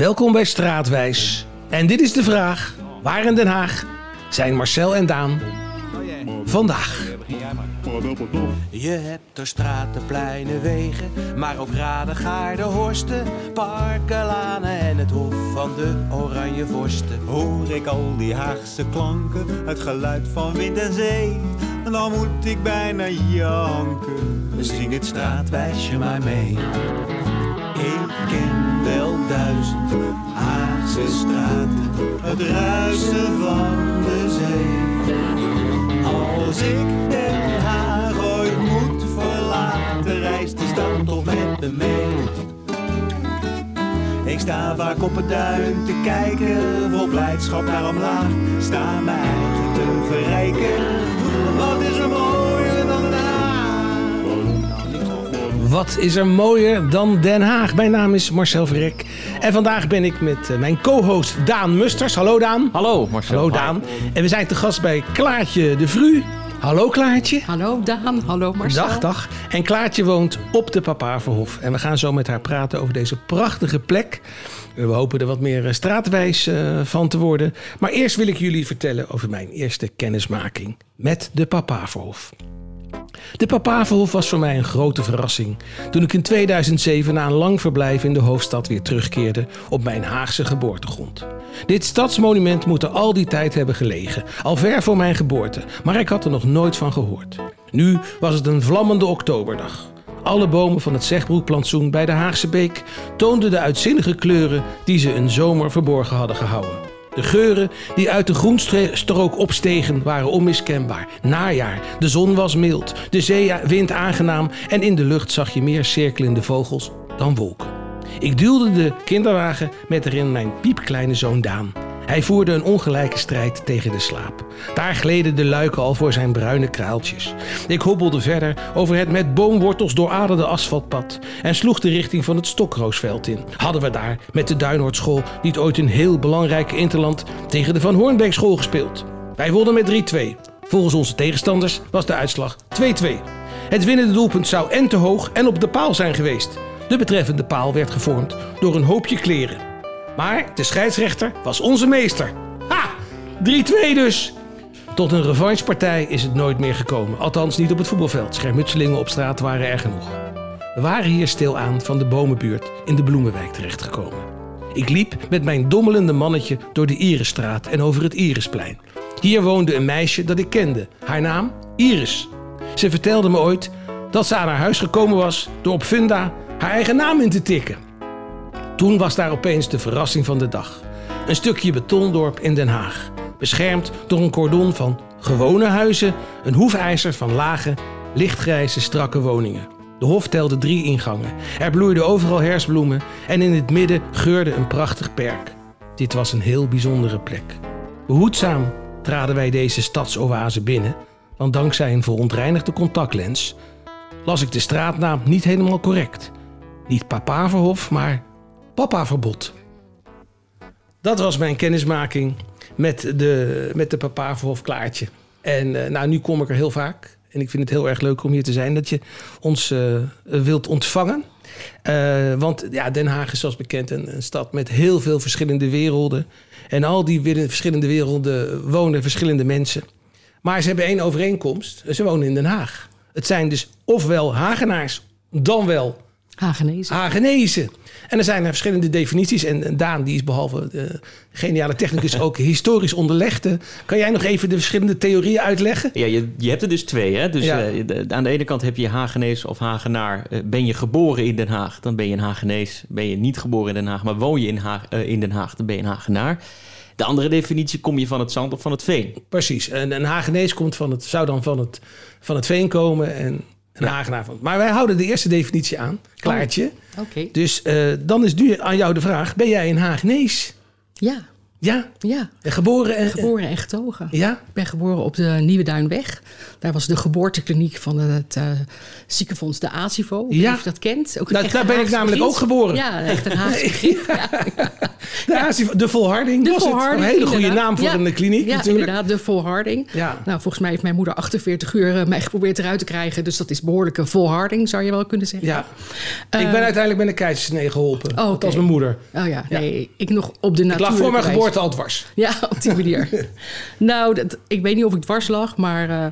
Welkom bij Straatwijs. En dit is de vraag: waar in Den Haag zijn Marcel en Daan vandaag? Je hebt er straten, pleinen, wegen, maar ook raden, gaarden, horsten, parken, lanen en het hof van de oranje vorsten. Hoor ik al die Haagse klanken, het geluid van wind en zee, dan moet ik bijna janken. Zing het straatwijsje maar mee. Ik ken wel duizend Haagse straten, het ruisen van de zee. Als ik Den Haag ooit moet verlaten, reist die stad toch met me mee. Ik sta vaak op het duin te kijken, vol blijdschap naar omlaag. Sta eigen te verrijken. Wat is er mooier Wat is er mooier dan Den Haag? Mijn naam is Marcel Verrek. En vandaag ben ik met eh, mijn co-host Daan Musters. Hallo Daan. Hallo Marcel. Hallo Daan. En we zijn te gast bij Klaartje de Vru. Hallo Klaartje. Hallo Daan, hallo Marcel. Dag, dag. En Klaartje woont op de Papaverhof. En we gaan zo met haar praten over deze prachtige plek. We hopen er wat meer eh, straatwijs eh, van te worden. Maar eerst wil ik jullie vertellen over mijn eerste kennismaking met de Papaverhof. De Papaverhof was voor mij een grote verrassing toen ik in 2007 na een lang verblijf in de hoofdstad weer terugkeerde op mijn Haagse geboortegrond. Dit stadsmonument moet er al die tijd hebben gelegen, al ver voor mijn geboorte, maar ik had er nog nooit van gehoord. Nu was het een vlammende oktoberdag. Alle bomen van het Zegbroekplantsoen bij de Haagse Beek toonden de uitzinnige kleuren die ze een zomer verborgen hadden gehouden. De geuren die uit de groenstrook opstegen waren onmiskenbaar. Najaar, de zon was mild, de zeewind aangenaam en in de lucht zag je meer cirkelende vogels dan wolken. Ik duwde de kinderwagen met erin mijn piepkleine zoon Daan. Hij voerde een ongelijke strijd tegen de slaap. Daar gleden de luiken al voor zijn bruine kraaltjes. Ik hobbelde verder over het met boomwortels dooraderde asfaltpad en sloeg de richting van het Stokroosveld in. Hadden we daar met de Duinoordschool niet ooit een heel belangrijke interland tegen de Van Hoornbeekschool gespeeld? Wij wonnen met 3-2. Volgens onze tegenstanders was de uitslag 2-2. Het winnende doelpunt zou en te hoog en op de paal zijn geweest. De betreffende paal werd gevormd door een hoopje kleren. Maar de scheidsrechter was onze meester. Ha! 3-2 dus. Tot een revanchepartij is het nooit meer gekomen. Althans niet op het voetbalveld. Schermutselingen op straat waren er genoeg. We waren hier stilaan van de bomenbuurt in de Bloemenwijk terechtgekomen. Ik liep met mijn dommelende mannetje door de Irisstraat en over het Irisplein. Hier woonde een meisje dat ik kende. Haar naam Iris. Ze vertelde me ooit dat ze aan haar huis gekomen was door op Funda haar eigen naam in te tikken. Toen was daar opeens de verrassing van de dag. Een stukje betondorp in Den Haag. Beschermd door een cordon van gewone huizen, een hoefijzer van lage, lichtgrijze, strakke woningen. De hof telde drie ingangen. Er bloeiden overal hersbloemen en in het midden geurde een prachtig perk. Dit was een heel bijzondere plek. Behoedzaam traden wij deze stadsoase binnen, want dankzij een verontreinigde contactlens las ik de straatnaam niet helemaal correct. Niet Papaverhof, maar Papaverbod. Dat was mijn kennismaking met de, met de Papaverhof Klaartje. En uh, nou, nu kom ik er heel vaak. En ik vind het heel erg leuk om hier te zijn. Dat je ons uh, wilt ontvangen. Want ja, Den Haag is zoals bekend een, een, stad met heel veel verschillende werelden. En al die verschillende werelden wonen verschillende mensen. Maar ze hebben één overeenkomst. Ze wonen in Den Haag. Het zijn dus ofwel Hagenaars, dan wel Hagenezen. Hagenezen. En er zijn er verschillende definities. En Daan, die is behalve de geniale technicus ook historisch onderlegde. Kan jij nog even de verschillende theorieën uitleggen? Ja, je, je hebt er dus twee. Hè? Dus ja. uh, de, aan de ene kant heb je Hagenees of Hagenaar. Uh, ben je geboren in Den Haag, dan ben je een Hagenees. Ben je niet geboren in Den Haag, maar woon je in, Haag, uh, in Den Haag, dan ben je een Hagenaar. De andere definitie kom je van het zand of van het veen. Precies. En een Hagenees komt van het, zou dan van het, van het veen komen en een ja. Maar wij houden de eerste definitie aan, Klaartje. Oh, Oké. Dus uh, dan is nu aan jou de vraag: ben jij een Hagenees? Ja. Ja? Ja. En geboren en... Geboren en getogen. Ja? Ik ben geboren op de Nieuwe Duinweg. Daar was de geboortekliniek van het uh, ziekenfonds de ASIVO. Ja. Of je dat kent. Ook nou, daar ben ik namelijk ook geboren. Ja, echt een Haagse. Ja. De, ASIVO, de volharding De was volharding, het. Een hele goede inderdaad. naam voor ja. een kliniek ja, natuurlijk. inderdaad, de volharding. Ja. Nou, volgens mij heeft mijn moeder 48 uur uh, mij geprobeerd eruit te krijgen. Dus dat is behoorlijke volharding, zou je wel kunnen zeggen. Ja. Uh, ik ben uiteindelijk met een keizersnee geholpen. Oh, okay. als mijn moeder. Oh ja, nee, ik nog op de natuur. Ik lag voor mijn geboorte al dwars. Ja, op die manier. nou, dat, ik weet niet of ik dwars lag, maar uh,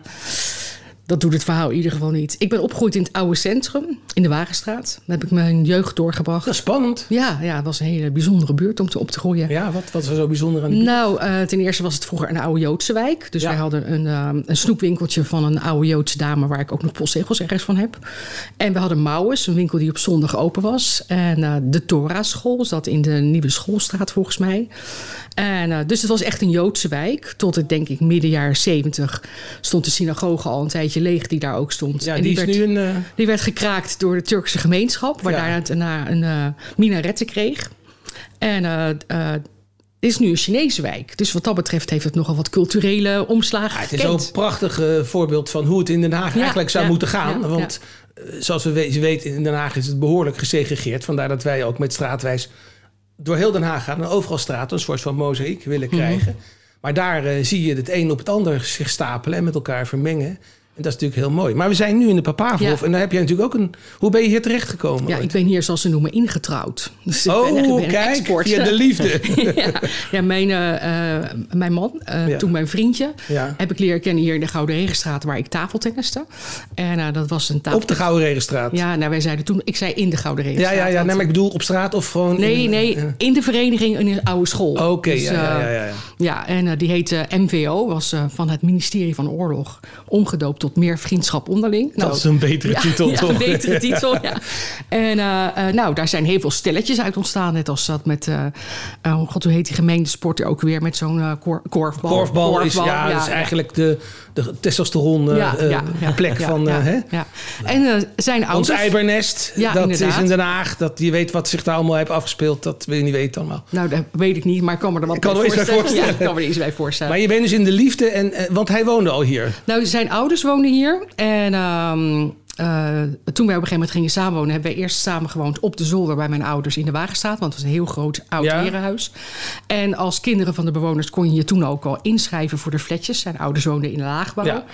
dat doet het verhaal in ieder geval niet. Ik ben opgegroeid in het oude centrum, in de Wagenstraat. Daar heb ik mijn jeugd doorgebracht. Dat is spannend. Ja, ja het was een hele bijzondere buurt om te, op te groeien. Ja, wat, wat was er zo bijzonder aan die buurt? Nou, uh, ten eerste was het vroeger een oude Joodse wijk. Dus ja. wij hadden een, uh, een snoepwinkeltje van een oude Joodse dame... waar ik ook nog postzegels ergens van heb. En we hadden Mouwes, een winkel die op zondag open was. En uh, de Torah-school zat in de Nieuwe Schoolstraat volgens mij. En, dus het was echt een Joodse wijk. Tot het, denk ik, midden jaren zeventig stond de synagoge al een tijdje leeg die daar ook stond. Ja, en die, werd, nu een... Uh... die werd gekraakt door de Turkse gemeenschap, waar Ja. daarna een uh, minaretten kreeg. En uh, het is nu een Chinese wijk. Dus wat dat betreft heeft het nogal wat culturele omslagen Ja, het is zo'n prachtig uh, voorbeeld van hoe het in Den Haag Ja, eigenlijk zou ja, moeten gaan. Want zoals we we weten, in Den Haag is het behoorlijk gesegregeerd. Vandaar dat wij ook met straatwijs door heel Den Haag gaan. En overal straten een soort van mozaïek willen krijgen. Mhm. Maar daar uh, zie je het een op het ander zich stapelen en met elkaar vermengen. En dat is natuurlijk heel mooi. Maar we zijn nu in de Papaverhof. Ja. En daar heb jij natuurlijk ook een... Hoe ben je hier terechtgekomen? Ja, ik ben hier, zoals ze noemen, ingetrouwd. Dus ik oh, ben echt, ik ben kijk, export. via de liefde. ja, ja mijn, uh, mijn man, uh, Ja. toen mijn vriendje, Ja. heb ik leren kennen hier in de Gouden Regenstraat, waar ik tafeltenniste. En uh, dat was een tafel. Op de Gouden Regenstraat. Ja, nou, wij zeiden toen, ik zei in de Gouden ja, Regenstraat. ja, ja. want- Nee, maar ik bedoel op straat of gewoon... Nee, in- nee, ja. in de vereniging in een oude school. Oké, Dus, ja, ja, eh, ja, ja, ja. Ja, en die heette MVO, was van het ministerie van Oorlog omgedoopt tot meer vriendschap onderling. Dat is een betere ja, titel, ja, toch? een betere titel, ja. En uh, nou, daar zijn heel veel stelletjes uit ontstaan. Net als dat met, oh god, hoe heet die gemeente sport ook weer? Met zo'n kor korfbal. Korfbal, is, ja, dat is eigenlijk de, de plek ja, van... hè? ja. En zijn Ons ouders... eibernest, Ja, dat inderdaad. is in Den Haag. Dat, je weet wat zich daar allemaal heeft afgespeeld. Dat wil je niet weten allemaal. Nou, dat weet ik niet, maar ik kan me er wat Ik kan bij iets bij voorstellen. Ja, ik kan me er iets bij voorstellen. Maar je bent dus in de liefde, en, eh, want hij woonde al hier. Nou, zijn ouders woonden hier. En um, uh, toen wij op een gegeven moment gingen samenwonen... hebben wij eerst samen gewoond op de zolder bij mijn ouders in de Wagenstraat. Want het was een heel groot oud Ja. herenhuis. En als kinderen van de bewoners kon je je toen ook al inschrijven voor de flatjes. Zijn ouders woonden in de laagbouw. Ja.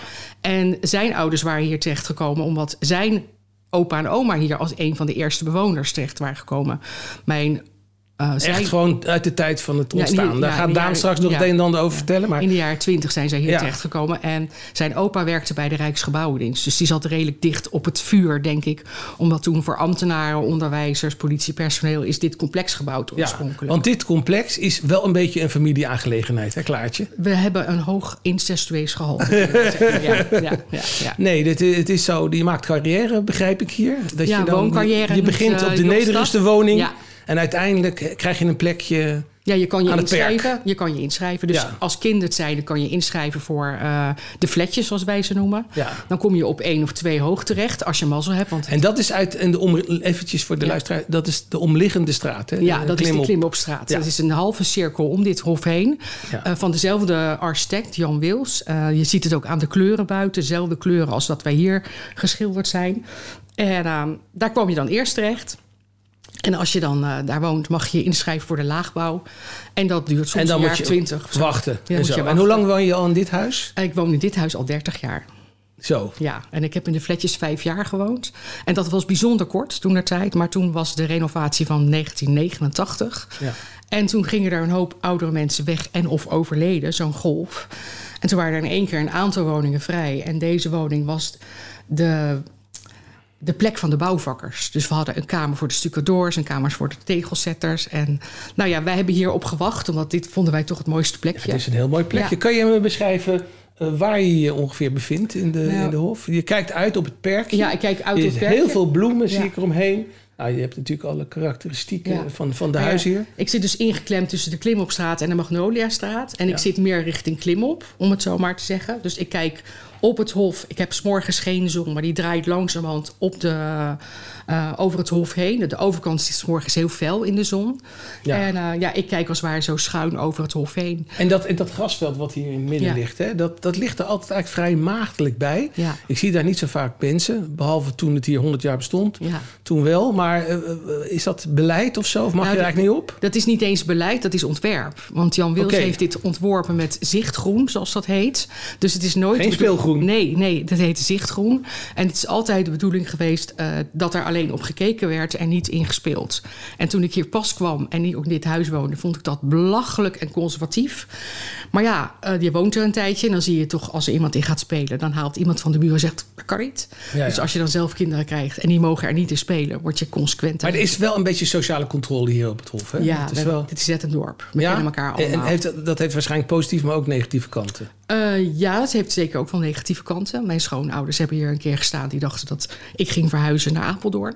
En zijn ouders waren hier terechtgekomen omdat zijn opa en oma hier als een van de eerste bewoners terecht waren gekomen. Mijn uh, Echt zij, gewoon uit de tijd van het Ja, ontstaan. die- Daar ja, gaat die Daan straks nog ja. het een en ander over vertellen. Maar in de jaren twintig zijn zij hier terechtgekomen. En zijn opa werkte bij de Rijksgebouwendienst. Dus die zat redelijk dicht op het vuur, denk ik. Omdat toen voor ambtenaren, onderwijzers, politiepersoneel... is dit complex gebouwd oorspronkelijk. want dit complex is wel een beetje een familieaangelegenheid, hè Klaartje? We hebben een hoog incestueus gehalte. ja, ja, ja, ja. Nee, dit, het is zo. Je maakt carrière, begrijp ik hier. Dat Ja, je dan, wooncarrière Je begint eh, op de Jos nederigste woning. En uiteindelijk krijg je een plekje. Ja, je kan je Aan het werk. inschrijven. Je kan je inschrijven. Dus Ja. als kind zijnde kan je inschrijven voor eh, de flatjes, zoals wij ze noemen. Ja. Dan kom je op één of twee hoog terecht, als je mazzel hebt. Want En dat is uit en de om, eventjes voor de Ja. luisteraar, dat is de omliggende straat. Hè? Ja, De dat is de klimop. Klimopstraat. Dat is een halve cirkel om dit hof heen. Eh, van dezelfde architect, Jan Wils. Eh, je ziet het ook aan de kleuren buiten. Dezelfde kleuren als dat wij hier geschilderd zijn. En ehm, daar kwam je dan eerst terecht. En als je dan eh, daar woont, mag je inschrijven voor de laagbouw. En dat duurt soms En dan een moet jaar je twintig. wachten. Ja, en, moet zo. en hoe lang woon je al in dit huis? Ik woon in dit huis al 30 jaar. Zo. Ja, en ik heb in de flatjes vijf jaar gewoond. En dat was bijzonder kort toen der tijd. Maar toen was de renovatie van 1989. Ja. En toen gingen er een hoop oudere mensen weg en of overleden, zo'n golf. En toen waren er in één keer een aantal woningen vrij. En deze woning was de, de plek van de bouwvakkers. Dus we hadden een kamer voor de stucadoors, een kamer voor de tegelzetters. En nou ja, wij hebben hierop gewacht, omdat dit vonden wij toch het mooiste plekje. Het is een heel mooi plekje. Ja. Kan je me beschrijven eh, waar je je ongeveer bevindt in de, Nou. in de hof? Je kijkt uit op het perkje. Ja, ik kijk uit op het Heel perkje. veel bloemen zie ik eromheen. Nou, je hebt natuurlijk alle karakteristieken Ja. van, van de Nou ja, huizen hier. Ik zit dus ingeklemd tussen de Klimopstraat en de Magnoliastraat. En Ja. ik zit meer richting Klimop, om het zo maar te zeggen. Dus ik kijk op het hof. Ik heb s'morgens geen zon, maar die draait langzamerhand op de, uh, over het hof heen. De overkant is s'morgens heel fel in de zon. Ja. En uh, ja, ik kijk als het ware zo schuin over het hof heen. En dat, dat grasveld wat hier in het midden ja. ligt, hè, dat, dat ligt er altijd eigenlijk vrij maagdelijk bij. Ja. Ik zie daar niet zo vaak mensen, behalve toen het hier 100 jaar bestond. Ja. Toen wel, maar uh, is dat beleid of zo? Of mag nou, je er eigenlijk niet op? Dat is niet eens beleid, dat is ontwerp. Want Jan Wils heeft dit ontworpen met zichtgroen, zoals dat heet. Dus het is nooit... Geen speelgroen? Nee, nee, dat heet zichtgroen. En het is altijd de bedoeling geweest uh, dat er alleen op gekeken werd en niet ingespeeld. En toen ik hier pas kwam en in dit huis woonde, vond ik dat belachelijk en conservatief. Maar ja, uh, je woont er een tijdje en dan zie je toch als er iemand in gaat spelen, dan haalt iemand van de buren en zegt, dat kan niet. Ja, Dus als je dan zelf kinderen krijgt en die mogen er niet in spelen, word je consequent. Maar er is wel een beetje sociale controle hier op het Hof. Hè? Ja, het is we- wel... dit is net een dorp. We Ja? kennen elkaar allemaal. En heeft, dat heeft waarschijnlijk positieve, maar ook negatieve kanten. Eh, ja, het heeft zeker ook wel negatieve kanten. Mijn schoonouders hebben hier een keer gestaan. Die dachten dat ik ging verhuizen naar Apeldoorn.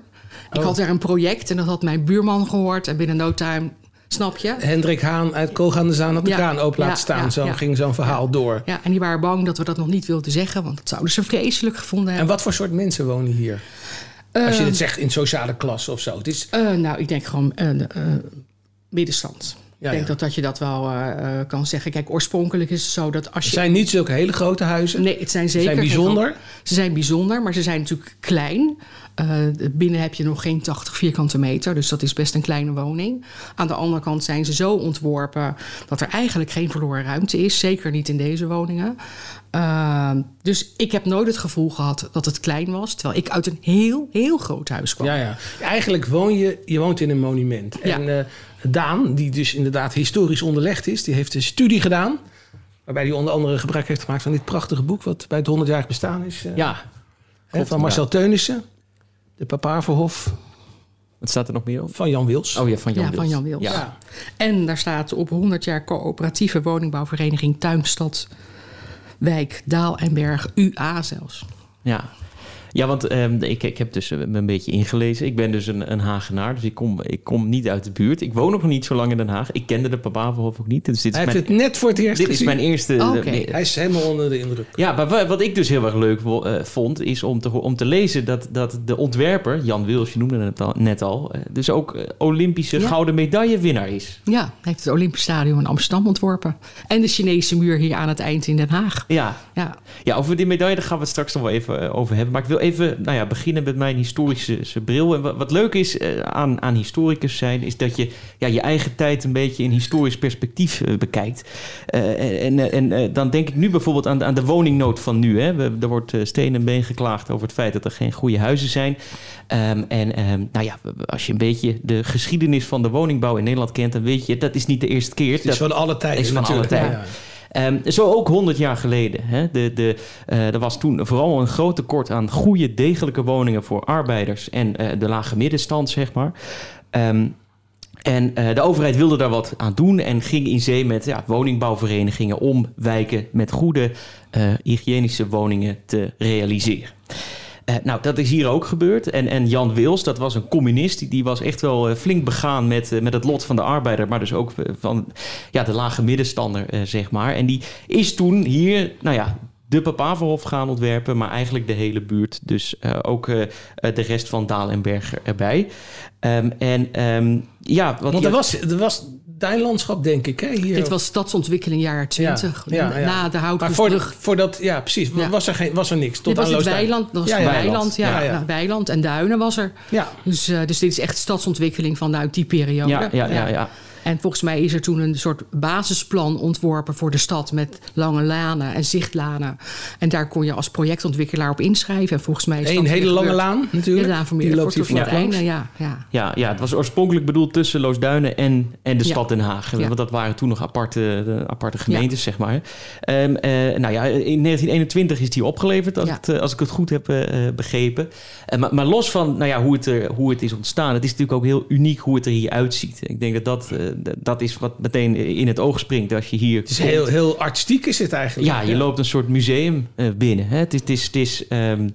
Ik Oh. had daar een project en dat had mijn buurman gehoord. En binnen no time, snap je? Hendrik Haan uit Koog aan de Zaan had de Ja, kraan open laten ja, staan. ja, zo ging zo'n verhaal door. Ja, en die waren bang dat we dat nog niet wilden zeggen. Want dat zouden ze vreselijk gevonden En hebben. wat voor soort mensen wonen hier? Als je Eh, dit zegt in sociale klasse of zo. Het is, eh, nou, ik denk gewoon eh, middenstand. Ja, ik denk ja. dat, dat je dat wel eh, eh, kan zeggen. Kijk, oorspronkelijk is het zo dat als het je... zijn niet zulke hele grote huizen. Nee, het zijn Ze zeker zijn geen bijzonder. Ze zijn bijzonder, maar ze zijn natuurlijk klein. Eh, binnen heb je nog geen 80 vierkante meter, dus dat is best een kleine woning. Aan de andere kant zijn ze zo ontworpen dat er eigenlijk geen verloren ruimte is. Zeker niet in deze woningen. Eh, dus ik heb nooit het gevoel gehad dat het klein was, terwijl ik uit een heel, heel groot huis kwam. Ja, ja. Eigenlijk woon je, je woont in een monument. Ja. En eh, Daan, die dus inderdaad historisch onderlegd is, die heeft een studie gedaan. Waarbij hij onder andere gebruik heeft gemaakt van dit prachtige boek, wat bij het 100-jarig bestaan is. eh, Ja, hè, van Marcel Teunissen. De Papaverhof wat staat er nog meer op? van Jan Wils. Oh ja, van Jan Ja, Wils. van Jan Wils. Ja. Ja. En daar staat op 100 jaar coöperatieve woningbouwvereniging Tuinstad, Wijk, Daal en Berg, UA zelfs. Ja. Ja, want ehm, ik, ik heb dus eh, me een beetje ingelezen. Ik ben dus een, een Hagenaar, dus ik kom, ik kom niet uit de buurt. Ik woon nog niet zo lang in Den Haag. Ik kende de Papaverhof ook niet. Dus dit Hij is, heeft mijn, het net voor het eerst dit is mijn eerste... Oh, Oké. eh, Hij is helemaal onder de indruk. Ja, maar wa- wat ik dus heel erg leuk wo- eh, vond, is om te, om te lezen dat, dat de ontwerper, Jan Wils, je noemde het al, net al, dus ook Olympische Ja. gouden medaillewinnaar is. Ja, hij heeft het Olympisch Stadion in Amsterdam ontworpen. En de Chinese muur hier aan het eind in Den Haag. Ja, Ja, ja over die medaille daar gaan we het straks nog wel even over hebben. Maar ik wil even nou ja, beginnen met mijn historische bril. En wat, wat leuk is eh, aan, aan historicus zijn, is dat je ja, je eigen tijd een beetje in historisch perspectief eh, bekijkt. Eh, en en dan denk ik nu bijvoorbeeld aan, de- aan de woningnood van nu. Hè. We, er wordt steen en been geklaagd over het feit dat er geen goede huizen zijn. Ehm, en ehm, nou ja, als je een beetje de geschiedenis van de woningbouw in Nederland kent, dan weet je, dat is niet de eerste keer. Het is Dat- van alle tijden is van alle tijden. Ehm, zo ook 100 jaar geleden. Hè. De, de, eh, er was toen vooral een groot tekort aan goede, degelijke woningen voor arbeiders en eh, de lage middenstand, zeg maar. Ehm, en eh, de overheid wilde daar wat aan doen en ging in zee met ja, woningbouwverenigingen om wijken met goede hygiënische woningen te realiseren. Eh, nou, dat is hier ook gebeurd. En, en Jan Wils, dat was een communist. Die, die was echt wel eh, flink begaan met, eh, met het lot van de arbeider. Maar dus ook van ja, de lage middenstander, zeg maar. En die is toen hier, nou ja, de Papaverhof gaan ontwerpen. Maar eigenlijk de hele buurt. Dus ook de rest van Daal en Berg erbij. Ehm, en ehm, ja, wat Want er was, er was duinlandschap, denk ik, hè? Hier. dit was stadsontwikkeling jaren 20. Ja, ja, ja. Na de voor, Houtbrug. voor dat, ja, precies. Ja. Was, er geen, was er niks. Tot Dit was het weiland. Dat was Ja, het ja. weiland, ja. Ja, ja. Nou, weiland en duinen was er. Ja. Dus, eh, dus dit is echt stadsontwikkeling vanuit die periode. ja, ja, ja, ja. En volgens mij is er toen een soort basisplan ontworpen voor de stad met lange lanen en zichtlanen. En daar kon je als projectontwikkelaar op inschrijven. En volgens mij is Een hele lange gebeurd. laan, natuurlijk. De laan van Die Meerdervoort loopt hier tot het einde. Ja, ja. Ja, ja, het was oorspronkelijk bedoeld tussen Loosduinen en, en de Ja. stad Den Haag. Ja. Want dat waren toen nog aparte, de aparte gemeentes, zeg maar. Ehm, eh, nou ja, in 1921 is die opgeleverd, als, Ja. het, als ik het goed heb eh, eh, begrepen. Maar, maar los van nou ja, hoe, het er, hoe het is ontstaan, het is natuurlijk ook heel uniek hoe het er hier uitziet. Ik denk dat dat, dat is wat meteen in het oog springt als je hier Het is komt. heel, heel artistiek is het eigenlijk. Ja, je loopt een soort museum eh, binnen. Hè? Het is, het is, het is ehm,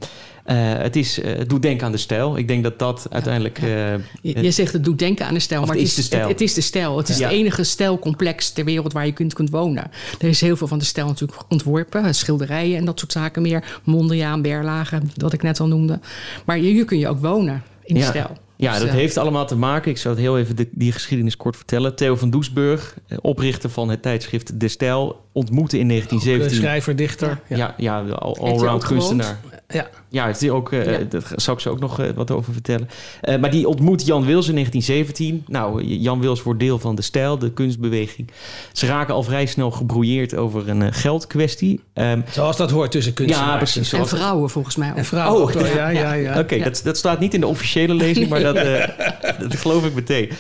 het, is, het doet denken aan de stijl. Ik denk dat dat uiteindelijk... je, je, zegt het doet denken aan de stijl, maar het is, de stijl. Het, is de stijl. Het is het enige stijlcomplex ter wereld waar je kunt, kunt wonen. Er is heel veel van de stijl natuurlijk ontworpen. Schilderijen en dat soort zaken meer. Mondriaan, Berlage, wat ik net al noemde. Maar hier kun je ook wonen in de stijl. Ja, dus, dat heeft allemaal te maken. Ik zou het heel even die geschiedenis kort vertellen. Theo van Doesburg, eh, oprichter van het tijdschrift De Stijl, ontmoette in 1917. schrijver, dichter. Ja, ja, ja allround kunstenaar. Ja, ja het is ook, uh, daar zal ik ze ook nog uh, wat over vertellen. Uh, maar die ontmoet Jan Wils in 1917. Nou, Jan Wils wordt deel van de stijl, de kunstbeweging. Ze raken al vrij snel gebrouilleerd over een geldkwestie. Um, Zoals dat hoort tussen kunstenaars. Ja, precies. En vrouwen volgens mij ook. En vrouwen oh, ja, ja, ja. Oké, dat, dat staat niet in de officiële lezing, maar dat, dat geloof ik meteen.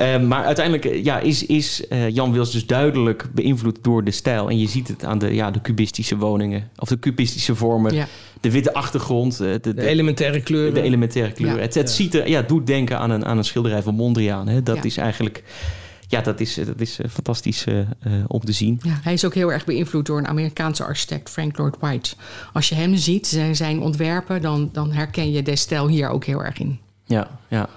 Um, maar uiteindelijk ja, is, is Jan Wils dus duidelijk beïnvloed door de stijl. En je ziet het aan de, ja, de cubistische woningen, of de cubistische vormen. Ja de witte achtergrond. De, de, de elementaire kleuren. De elementaire kleuren. het, het ziet er, ja, doet denken aan een, aan een schilderij van Mondriaan. Hè. Dat is eigenlijk... Ja, dat is, dat is fantastisch uh, om te zien. Ja, hij is ook heel erg beïnvloed door een Amerikaanse architect, Frank Lloyd White. Als je hem ziet, zijn, zijn ontwerpen, dan, dan herken je de stijl hier ook heel erg in. Ja, ja.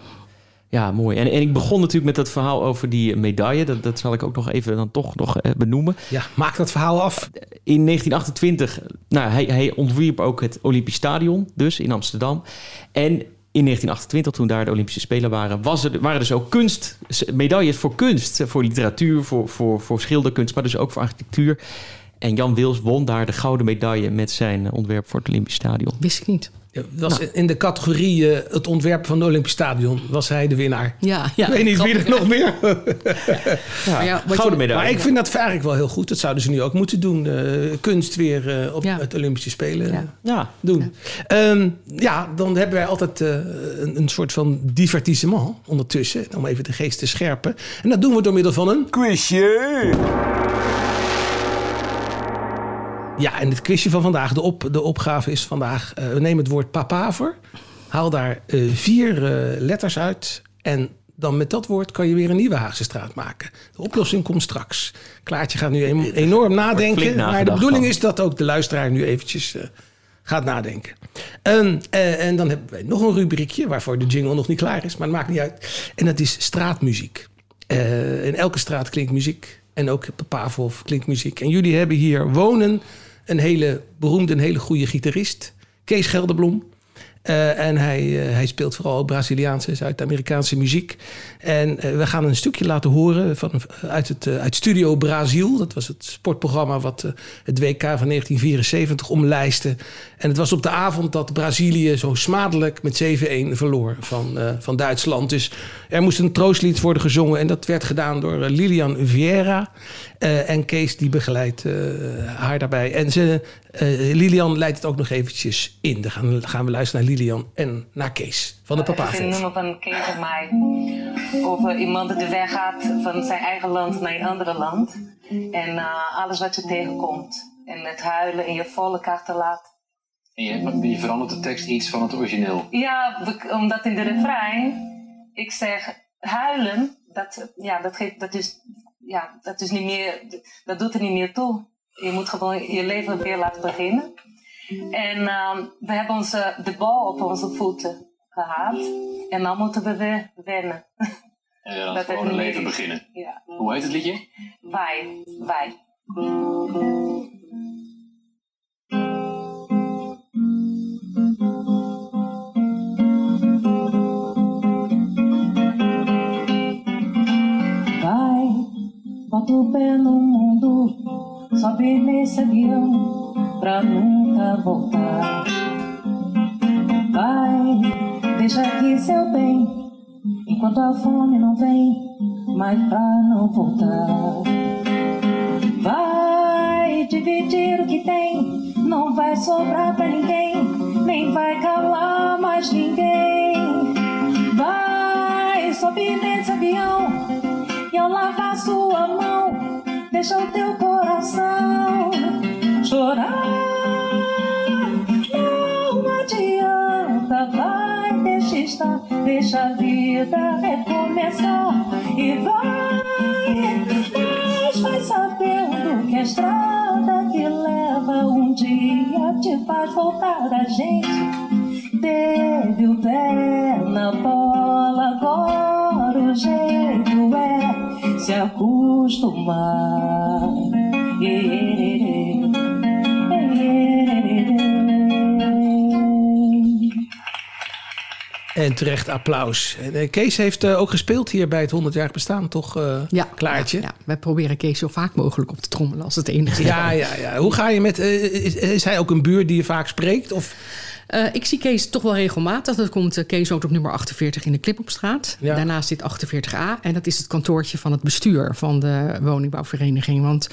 Ja, mooi. En, en ik begon natuurlijk met dat verhaal over die medaille. Dat, dat zal ik ook nog even dan toch nog eh, benoemen. Ja, maak dat verhaal af. In 1928, nou, hij, hij ontwierp ook het Olympisch Stadion, dus in Amsterdam. En in 1928, toen daar de Olympische Spelen waren, was er, waren dus ook kunst, medailles voor kunst, voor literatuur, voor, voor, voor schilderkunst, maar dus ook voor architectuur. En Jan Wils won daar de gouden medaille met zijn ontwerp voor het Olympisch Stadion. Wist ik niet. Was nou. In de categorie uh, het ontwerp van het Olympisch Stadion was hij de winnaar. Ja, ja. Ik weet niet wie er nog meer. ja, ja gouden medaille. Maar ik vind dat eigenlijk wel heel goed. Dat zouden ze nu ook moeten doen. Uh, kunst weer uh, op het Olympische Spelen ja. doen. Ja. Um, ja, dan hebben wij altijd een, een, soort van divertissement ondertussen. Om even de geest te scherpen. En dat doen we door middel van een quizje. Ja, en het quizje van vandaag, de, op, de opgave is vandaag... Uh, we nemen het woord papaver, haal daar uh, vier uh, letters uit... en dan met dat woord kan je weer een nieuwe Haagse straat maken. De oplossing komt straks. Klaartje gaat nu enorm nadenken. Maar de bedoeling is dat ook de luisteraar nu eventjes gaat nadenken. Um, en dan hebben wij nog een rubriekje... waarvoor de jingle nog niet klaar is, maar het maakt niet uit. En dat is straatmuziek. in elke straat klinkt muziek. En ook op klinkt muziek. En jullie hebben hier wonen een hele beroemde, een hele goede gitarist. Kees Gelderblom. Uh, en hij, uh, hij speelt vooral Braziliaanse, Zuid-Amerikaanse muziek. En uh, we gaan een stukje laten horen van, uit, het, uit Studio Brazil. Dat was het sportprogramma wat het WK van 1974 omlijstte. En het was op de avond dat Brazilië zo smadelijk met 7-1 verloor van, van Duitsland. Dus er moest een troostlied worden gezongen. En dat werd gedaan door Lilian Vieira. Uh, en Kees die begeleidt uh, haar daarbij. En ze, uh, Lilian leidt het ook nog eventjes in. Dan gaan, gaan, we luisteren naar Lilian en naar Kees van de Papa. Het is een nummer van Kees en mij. Over iemand die de weg gaat van zijn eigen land naar een ander land. En alles wat je tegenkomt. En het huilen in je volle kaart laat. En je, je verandert de tekst iets van het origineel. Ja, omdat in de refrein ik zeg huilen, dat, ja, dat, geeft, dat is ja, dat, is niet meer, dat doet er niet meer toe. Je moet gewoon je leven weer laten beginnen. En uh, we hebben onze, de bal op onze voeten gehad. En dan moeten we weer wennen. En dan gewoon een leven beginnen. Ja. Hoe heet het liedje? Wij. Wij. Bota o no mundo, sobe nesse avião pra nunca voltar. Vai, deixa aqui seu bem, enquanto a fome não vem, mas pra não voltar. Vai dividir o que tem, não vai sobrar pra ninguém, nem vai calar mais ninguém. Deixa o teu coração chorar. Não adianta, vai, deixa estar, deixa a vida recomeçar e vai, mas vai sabendo que a estrada que leva um dia te faz voltar a gente teve o pé na bola, agora o jeito é se En terecht applaus. Eh, Kees heeft eh, ook gespeeld hier bij het 100-jarig bestaan, toch, uh, ja, Klaartje? Ja, ja, wij proberen Kees zo vaak mogelijk op te trommelen als het enige is. Ja, ja, ja. Hoe ga je met... is, is, hij ook een buur die je vaak spreekt? Of... Uh, ik zie Kees toch wel regelmatig. Dat komt, uh, Kees woont op nummer 48 in de Klipopstraat. Ja. Daarnaast zit 48a. En dat is het kantoortje van het bestuur van de woningbouwvereniging. Want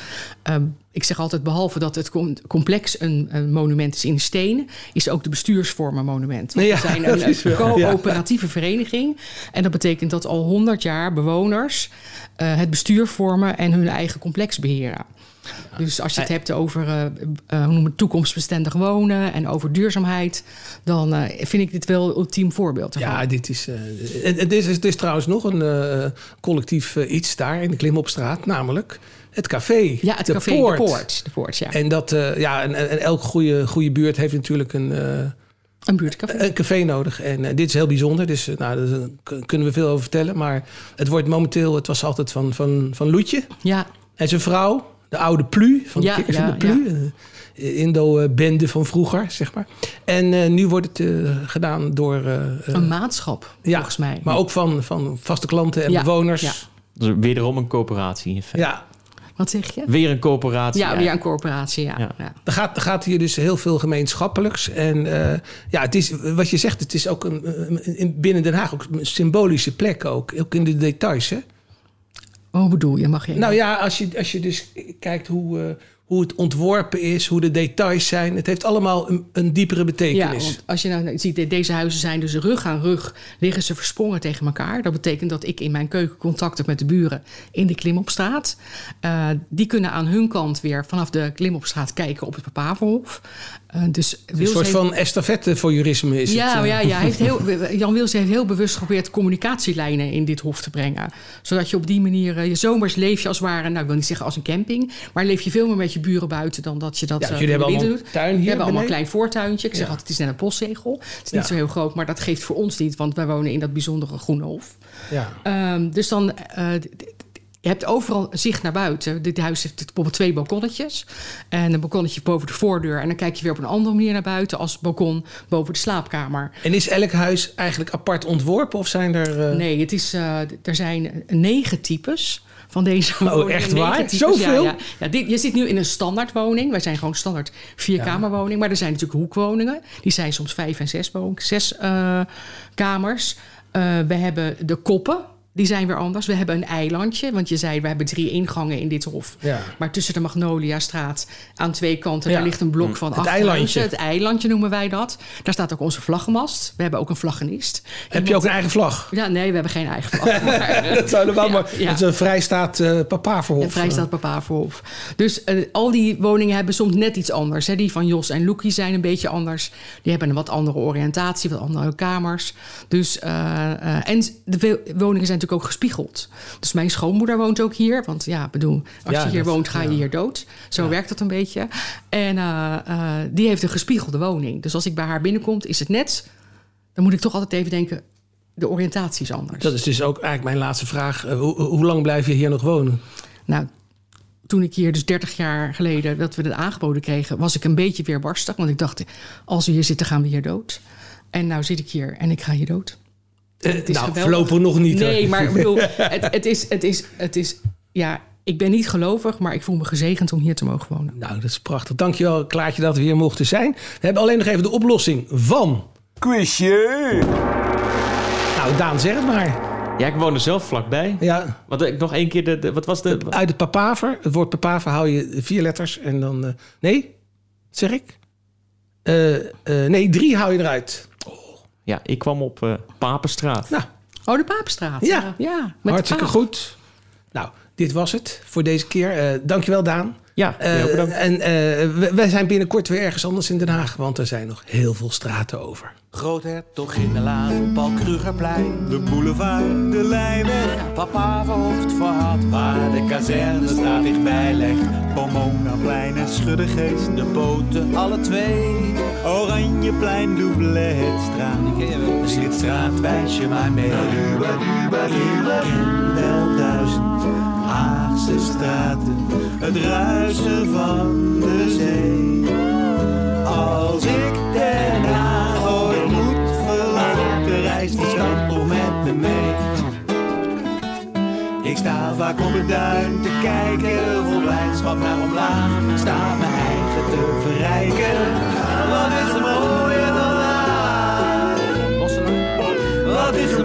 uh, ik zeg altijd, behalve dat het complex een, een, monument is in steen... is ook de bestuursvorm een monument. Ja, we zijn een, een coöperatieve ja. vereniging. En dat betekent dat al 100 jaar bewoners het bestuur vormen... en hun eigen complex beheren. Dus als je het hebt over uh, uh, hoe noem het, toekomstbestendig wonen en over duurzaamheid, dan uh, vind ik dit wel een ultiem voorbeeld. Ervan. Ja, dit is. en, en dit is, dit is trouwens nog een collectief iets daar in de Klimopstraat, namelijk het café. Ja, het de café, poort. de poort. De poort ja. En, dat, ja, en, en elke goede, goede buurt heeft natuurlijk een. een buurtcafé. Een café nodig. En dit is heel bijzonder. Dus nou, daar kunnen we veel over vertellen. Maar het wordt momenteel, het was altijd van, van, van Loetje. Ja. En zijn vrouw, de oude Plu, van de Ja, en de Plu. eh, Indo-bende van vroeger, zeg maar. En eh, nu wordt het eh, gedaan door... eh, eh, Een maatschap, ja, volgens mij. maar ook van, van vaste klanten en Ja, bewoners. ja. Dus wederom een coöperatie in feite. Ja, Wat zeg je? Weer een coöperatie. Ja, weer een corporatie, ja. Ja. ja. er gaat, er gaat hier dus heel veel gemeenschappelijks. En eh, ja, het is, wat je zegt, het is ook een, een- in, binnen Den Haag ook een symbolische plek ook. Ook in de details, hè? Hoe bedoel je? Mag je? Nou ja, als je, als je dus kijkt hoe, eh, hoe het ontworpen is, hoe de details zijn. Het heeft allemaal een, een diepere Ja, betekenis. want als je nou ziet, de- deze huizen zijn dus rug aan rug, liggen ze versprongen tegen elkaar. Dat betekent dat ik in mijn keuken contact heb met de buren in de Klimopstraat. Eh, die kunnen aan hun kant weer vanaf de Klimopstraat kijken op het Papaverhof. Eh, dus een Wils soort heeft- van estafette voor jurisme is ja, het. eh. ja, ja, heeft heel, Jan Wils heeft heel bewust geprobeerd communicatielijnen in dit hof te brengen. Zodat je op die manier, eh, je zomers leef je als het ware, nou ik wil niet zeggen als een camping, maar leef je veel meer met je buren buiten dan dat je dat Ja, jullie hebben allemaal doet. tuin hier We hebben allemaal een klein voortuintje. Ik zeg Ja. altijd, het is net een postzegel. Het is niet Ja. zo heel groot, maar dat geeft voor ons niet, want wij wonen in dat bijzondere groene hof. Ja. Ehm, dus dan, je hebt overal zicht naar buiten. Dit huis heeft bijvoorbeeld twee balkonnetjes. En een balkonnetje boven de voordeur. En dan kijk je weer op een andere manier naar buiten als balkon boven de slaapkamer. En is elk huis eigenlijk apart ontworpen of zijn er... eh, Nee, het is, eh, er zijn negen types van deze. Oh, echt waar? types, Zoveel? Ja, ja. Ja, dit, je zit nu in een standaardwoning. Wij zijn gewoon standaard vierkamerwoning. Maar er zijn natuurlijk hoekwoningen. Die zijn soms vijf en zes, woning, zes eh, kamers. We hebben de koppen. Die zijn weer anders. We hebben een eilandje. Want je zei, we hebben drie ingangen in dit hof. Ja. Maar tussen de Magnoliastraat aan twee kanten... Ja. daar ligt een blok van Het acht eilandje. huizen. Het eilandje noemen wij dat. Daar staat ook onze vlaggenmast. We hebben ook een vlaggenist. Heb je ook een eigen vlag? Ja, nee, we hebben geen eigen vlag. maar- Dat zou er wel Ja, maar... ja. Het is een vrijstaat eh papaverhof. Ja, Vrijstaat Papa voorhof. Dus eh, al die woningen hebben soms net iets anders. Hè. Die van Jos en Loekie zijn een beetje anders. Die hebben een wat andere oriëntatie, wat andere kamers. Dus, eh, eh, en de woningen zijn natuurlijk ook gespiegeld. Dus mijn schoonmoeder woont ook hier. Want ja, bedoel, als Ja, je hier dat- woont, ga je ja. hier dood. Zo werkt dat een beetje. En eh, eh, die heeft een gespiegelde woning. Dus als ik bij haar binnenkom, is het net... Dan moet ik toch altijd even denken, de oriëntatie is anders. Dat is dus ook eigenlijk mijn laatste vraag. Eh, hoe, hoe lang blijf je hier nog wonen? Nou, toen ik hier dus 30 jaar geleden dat we het aangeboden kregen, was ik een beetje weerbarstig. Want ik dacht, als we hier zitten, gaan we hier dood. En nou zit ik hier en ik ga hier dood. Eh, Het is nou, geweldig. voorlopig nog niet. hoor. Nee, maar ik bedoel, het, het, is, het, is, het is, ja, ik ben niet gelovig, maar ik voel me gezegend om hier te mogen wonen. Nou, dat is prachtig. Dankjewel, Klaartje, dat we hier mochten zijn. We hebben alleen nog even de oplossing van... Quizje! Nou, Daan, zeg het maar. Ja, ik woon er zelf vlakbij. Ja, Wat ik nog één keer de, de- wat was de uit het papaver. Het woord papaver hou je vier letters en dan... eh, nee? Zeg ik? Eh, eh, nee, drie hou je eruit. Ja, ik kwam op eh, Papenstraat. Nou, Oh, de Papenstraat. Ja. ja met hartstikke goed. Nou, dit was het voor deze keer. Eh dankjewel, Daan. Ja, Eh, bedankt. en eh, we- wij zijn binnenkort weer ergens anders in Den Haag, want er zijn nog heel veel straten over. Groothertoginnenlaan, Paul Krugerplein. De boulevard, de Leijweg. Papa verhoofd verhaal, waar de kazerne staat dichtbij legt. Plein en Schuddegeest, de poten alle twee. Oranjeplein, Doubletstraat, je wel. Zing het straatwijsje maar mee. In wel duizend Haagse straten, het ruisen van de zee. Als ik Den Haag ooit moet verlaten, reist die stad toch met me mee. Ik sta vaak op het duin te kijken, vol blijdschap naar omlaag. Sta mijn eigen te verrijken. Wat is er mooier dan daar? Wat is er